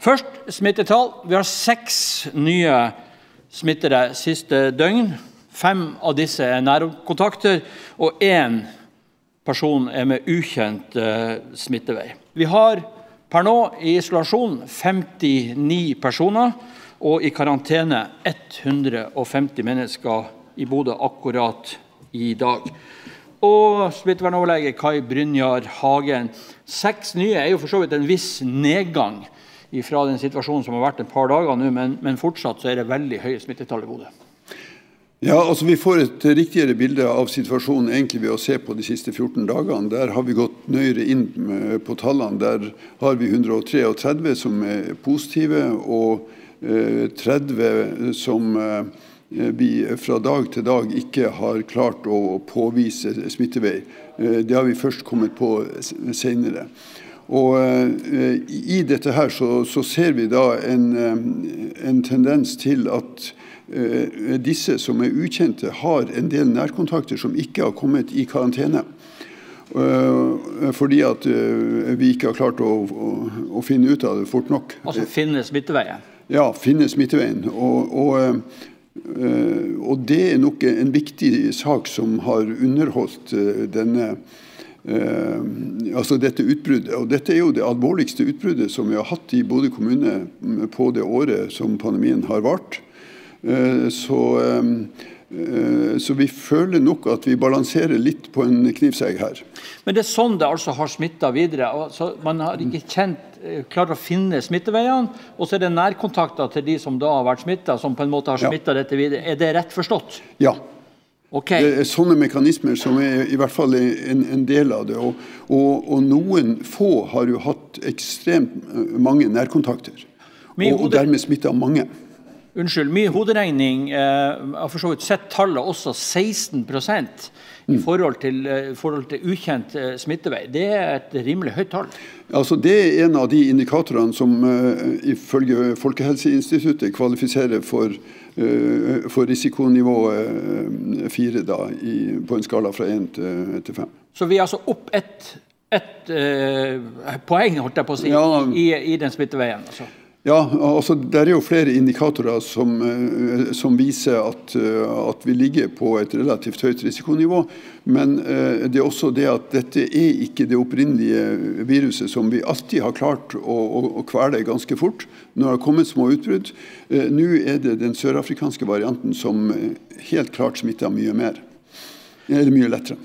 Først smittetall. Vi har seks nye smittede siste døgn. Fem av disse er nærkontakter, og én person er med ukjent uh, smittevei. Vi har per nå i isolasjon 59 personer, og i karantene 150 mennesker i Bodø akkurat i dag. Og smittevernoverlege Kai Brynjar Hagen. Seks nye er jo for så vidt en viss nedgang fra den situasjonen som har vært et par dager nå, men, men fortsatt så er det veldig høye smittetall i Bodø. Ja, altså Vi får et riktigere bilde av situasjonen egentlig ved å se på de siste 14 dagene. Der har vi gått nøyere inn på tallene. Der har vi 133 som er positive, og 30 eh, som eh, vi fra dag til dag ikke har klart å påvise smittevei. Eh, det har vi først kommet på senere. Og I dette her så, så ser vi da en, en tendens til at Eh, disse som er ukjente, har en del nærkontakter som ikke har kommet i karantene. Eh, fordi at eh, vi ikke har klart å, å, å finne ut av det fort nok. Altså finne smitteveien? Ja, finne smitteveien. Og, og, og, det er nok en viktig sak som har underholdt denne altså dette utbruddet. Og dette er jo det alvorligste utbruddet som vi har hatt i Bodø kommune på det året som pandemien har vart. Eh, så, eh, så, vi føler nok at vi balanserer litt på en knivsegg her. Men det er sånn det altså har smitta videre? Altså, man har ikke kjent, klart å finne smitteveiene, og så er det nærkontakter til de som da har vært smitta, som på en måte har smitta ja. dette videre. Er det rett forstått? Ja. Okay. Det er sånne mekanismer som er i hvert fall en, en del av det. Og, og, og, noen få har jo hatt ekstremt mange nærkontakter. Og, og dermed smitta mange. Unnskyld, mye hoderegning. Jeg har for så vidt sett tallet også 16% i mm. forhold til, eh, forhold til ukjent eh, smittevei. Det er et rimelig høyt tall. Altså, det er en av de indikatorene som uh, ifølge Folkehelseinstituttet kvalifiserer for, uh, for risikonivå fire 4 da, i, på en skala fra 1 til 5. Så vi er altså opp ett et, poeng holdt jeg på å si, ja, i, i den smitteveien? altså? Ja, altså Det er jo flere indikatorer som, eh, som viser at, eh, at, vi ligger på et relativt høyt risikonivå. Men eh, det er også det at dette er ikke det opprinnelige viruset som vi alltid har klart å, å, å kvele ganske fort. når det har kommet små utbrudd. Nå er det den sørafrikanske varianten som helt klart smitter mye mer. Eller mye lettere.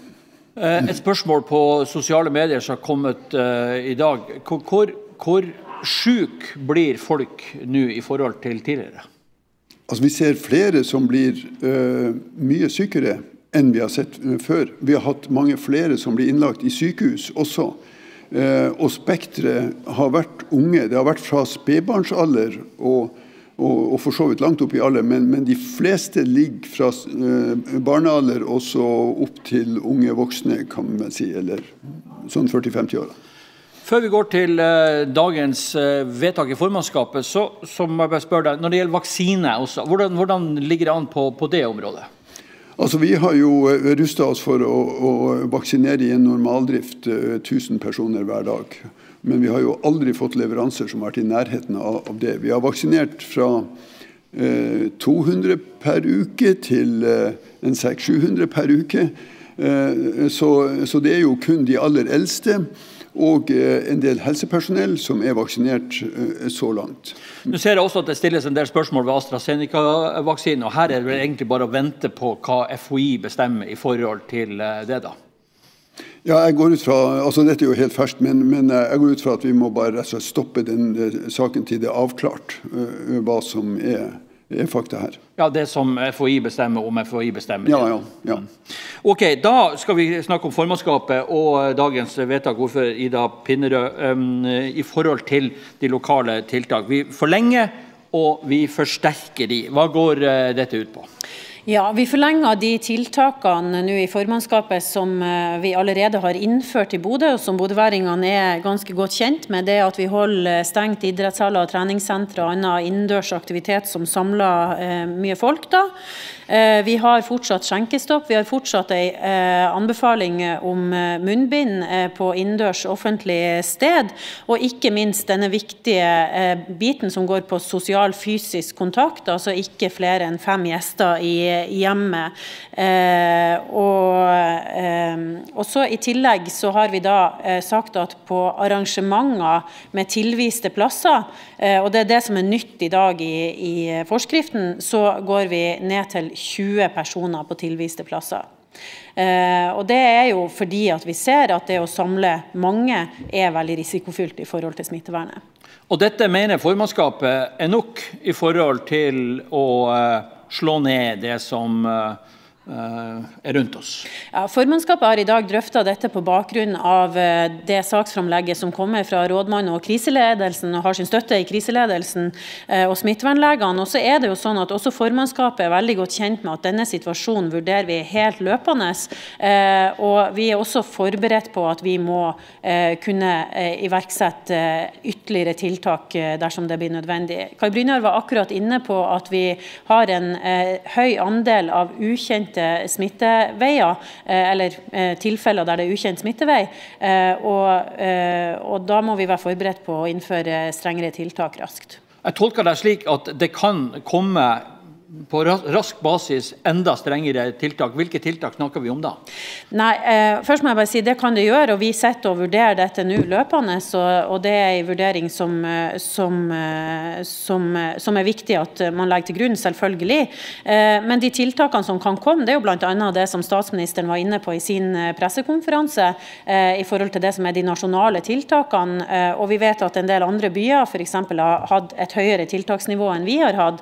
Et spørsmål på sosiale medier som har kommet i dag. Hvor, hvor sjuk blir folk nå i forhold til tidligere? Altså, vi ser flere som blir uh, mye sykere enn vi har sett uh, før. Vi har hatt mange flere som blir innlagt i sykehus også. Uh, og spekteret har vært unge. Det har vært fra spedbarnsalder og, og, og, for så vidt langt opp i alder, men, men de fleste ligger fra barnealder også opp til unge voksne, kan man si, eller sånn 40-50-åra. Før vi går til uh, dagens uh, vedtak i formannskapet, så, så, må jeg bare spørre deg, når det gjelder vaksine, også, hvordan, hvordan ligger det an på, på, det området? Altså, Vi har jo eh, rusta oss for å, å, vaksinere i en normaldrift uh, 1000 personer hver dag. Men vi har jo aldri fått leveranser som har vært i nærheten av, av det. Vi har vaksinert fra 200 per uke til en 600-700 per uke. Så, så det er jo kun de aller eldste og eh, en del helsepersonell som er vaksinert eh, så langt. Nå ser jeg også at det stilles en del spørsmål ved AstraZeneca-vaksinen. og Her er det vel egentlig bare å vente på hva FHI bestemmer i forhold til eh, det. da. Ja, jeg går ut fra, altså Dette er jo helt ferskt, men, men, jeg går ut fra at vi må bare stoppe den saken til det er avklart hva som er fakta her. Ja, Det som FHI bestemmer om FHI bestemmer. Ja, ja, ja. Ok, Da skal vi snakke om formannskapet og dagens vedtak, ordfører Ida Pinnerød, i forhold til de lokale tiltak. Vi forlenger og vi forsterker de. Hva går uh, dette ut på? Ja, Vi forlenger de tiltakene nå i formannskapet som eh, vi allerede har innført i Bodø, og som bodøværingene er ganske godt kjent med. Det at vi holder stengt idrettshaller, treningssentre og annen innendørs aktivitet som samler eh, mye folk. da. Vi har fortsatt skjenkestopp. Vi har fortsatt en anbefaling om munnbind på innendørs offentlig sted. Og ikke minst denne viktige biten som går på sosial fysisk kontakt, altså ikke flere enn fem gjester i hjemmet. Og, så I tillegg så har vi da sagt at på arrangementer med tilviste plasser, og det er det som er nytt i dag i forskriften, så går vi ned til 20 personer på tilviste plasser. Eh, og Det er jo fordi at vi ser at det å samle mange er veldig risikofylt i forhold til smittevernet. Og Dette mener formannskapet er nok i forhold til å eh, slå ned det som eh, er rundt oss. Ja, formannskapet har i dag drøfta dette på bakgrunn av eh, det saksframlegget som kommer fra rådmannen og kriseledelsen, og har sin støtte i kriseledelsen eh, og smittevernlegene. Og så er det jo sånn at også Formannskapet er veldig godt kjent med at denne situasjonen vurderer vi helt løpende. Og vi er også forberedt på at vi må kunne iverksette ytterligere tiltak dersom det blir nødvendig. Kai Brynjar var akkurat inne på at vi har en høy andel av ukjente ukjente smitteveier, eh, eller eh, tilfeller der det er ukjent smittevei. Eh, og, og da må vi være forberedt på å innføre strengere tiltak raskt. Jeg tolker det slik at det kan komme på rask basis enda strengere tiltak. Hvilke tiltak snakker vi om da? Nei, eh, først må jeg bare si Det kan det gjøre. og Vi sitter og vurderer dette nå løpende. Og, og, Det er en vurdering som, eh, som, eh, som, eh, som, er viktig at man legger til grunn, selvfølgelig. Eh, men de tiltakene som kan komme, det er jo bl.a. det som statsministeren var inne på i sin pressekonferanse, eh, i forhold til det som er de nasjonale tiltakene. og Vi vet at en del andre byer f.eks. har hatt et høyere tiltaksnivå enn vi har hatt.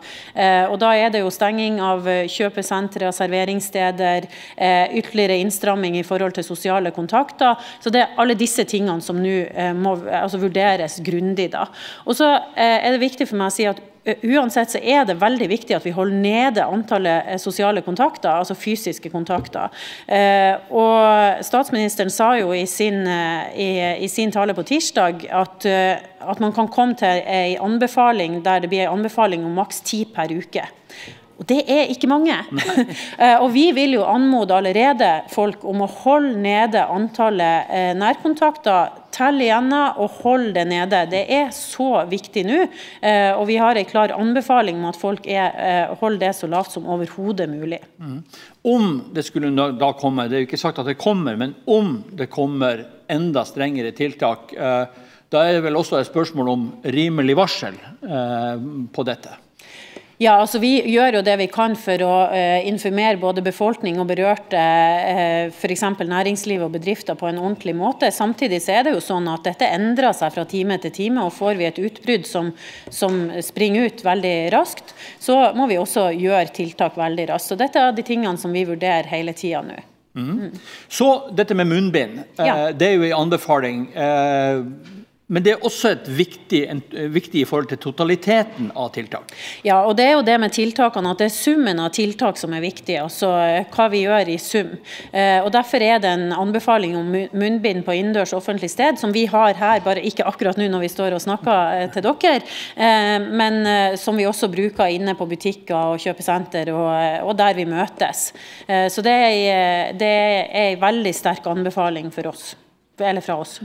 og da er det jo stenging av eh, kjøpesentre serveringssteder, eh, ytterligere innstramming i forhold til sosiale kontakter. Så det er alle disse tingene som nå eh, må altså, vurderes grundig. da. Og så er det viktig for meg å si at Uansett så er det veldig viktig at vi holder nede antallet sosiale kontakter, altså fysiske kontakter. og Statsministeren sa jo i sin, i, i sin tale på tirsdag at, at man kan komme til en anbefaling der det blir en anbefaling om maks ti per uke. Og det er ikke mange. Eh, og vi vil jo anmode allerede folk om å holde nede antallet eh, nærkontakter. Tell igjennom og hold det nede. Det er så viktig nå. Eh, og vi har en klar anbefaling om at folk er, holder det så lavt som overhodet mulig. Mm. Om det skulle da komme, det er jo ikke sagt at det kommer, men om det kommer enda strengere tiltak, da er det vel også et spørsmål om rimelig varsel på dette? Ja, altså Vi gjør jo det vi kan for å eh, informere både befolkning og berørte, eh, f.eks. næringsliv og bedrifter, på en ordentlig måte. Samtidig så er det jo sånn at dette endrer seg fra time til time. og Får vi et utbrudd som, som springer ut veldig raskt, så må vi også gjøre tiltak veldig raskt. Så Dette er de tingene som vi vurderer hele tida nå. Mm. Mm. Så dette med munnbind. Ja. Uh, det er jo en anbefaling. Men det er også et viktig, en, viktig, i forhold til totaliteten av tiltak. Ja, og det er jo det med tiltakene at det er summen av tiltak som er viktig. Altså eh, hva vi gjør i sum. Eh, og Derfor er det en anbefaling om munnbind på innendørs offentlig sted, som vi har her, bare ikke akkurat nå når vi står og snakker eh, til dere, men som vi også bruker inne på butikker og kjøpesenter og, og der vi møtes. Så det er, det er en veldig sterk anbefaling for oss, eller fra oss.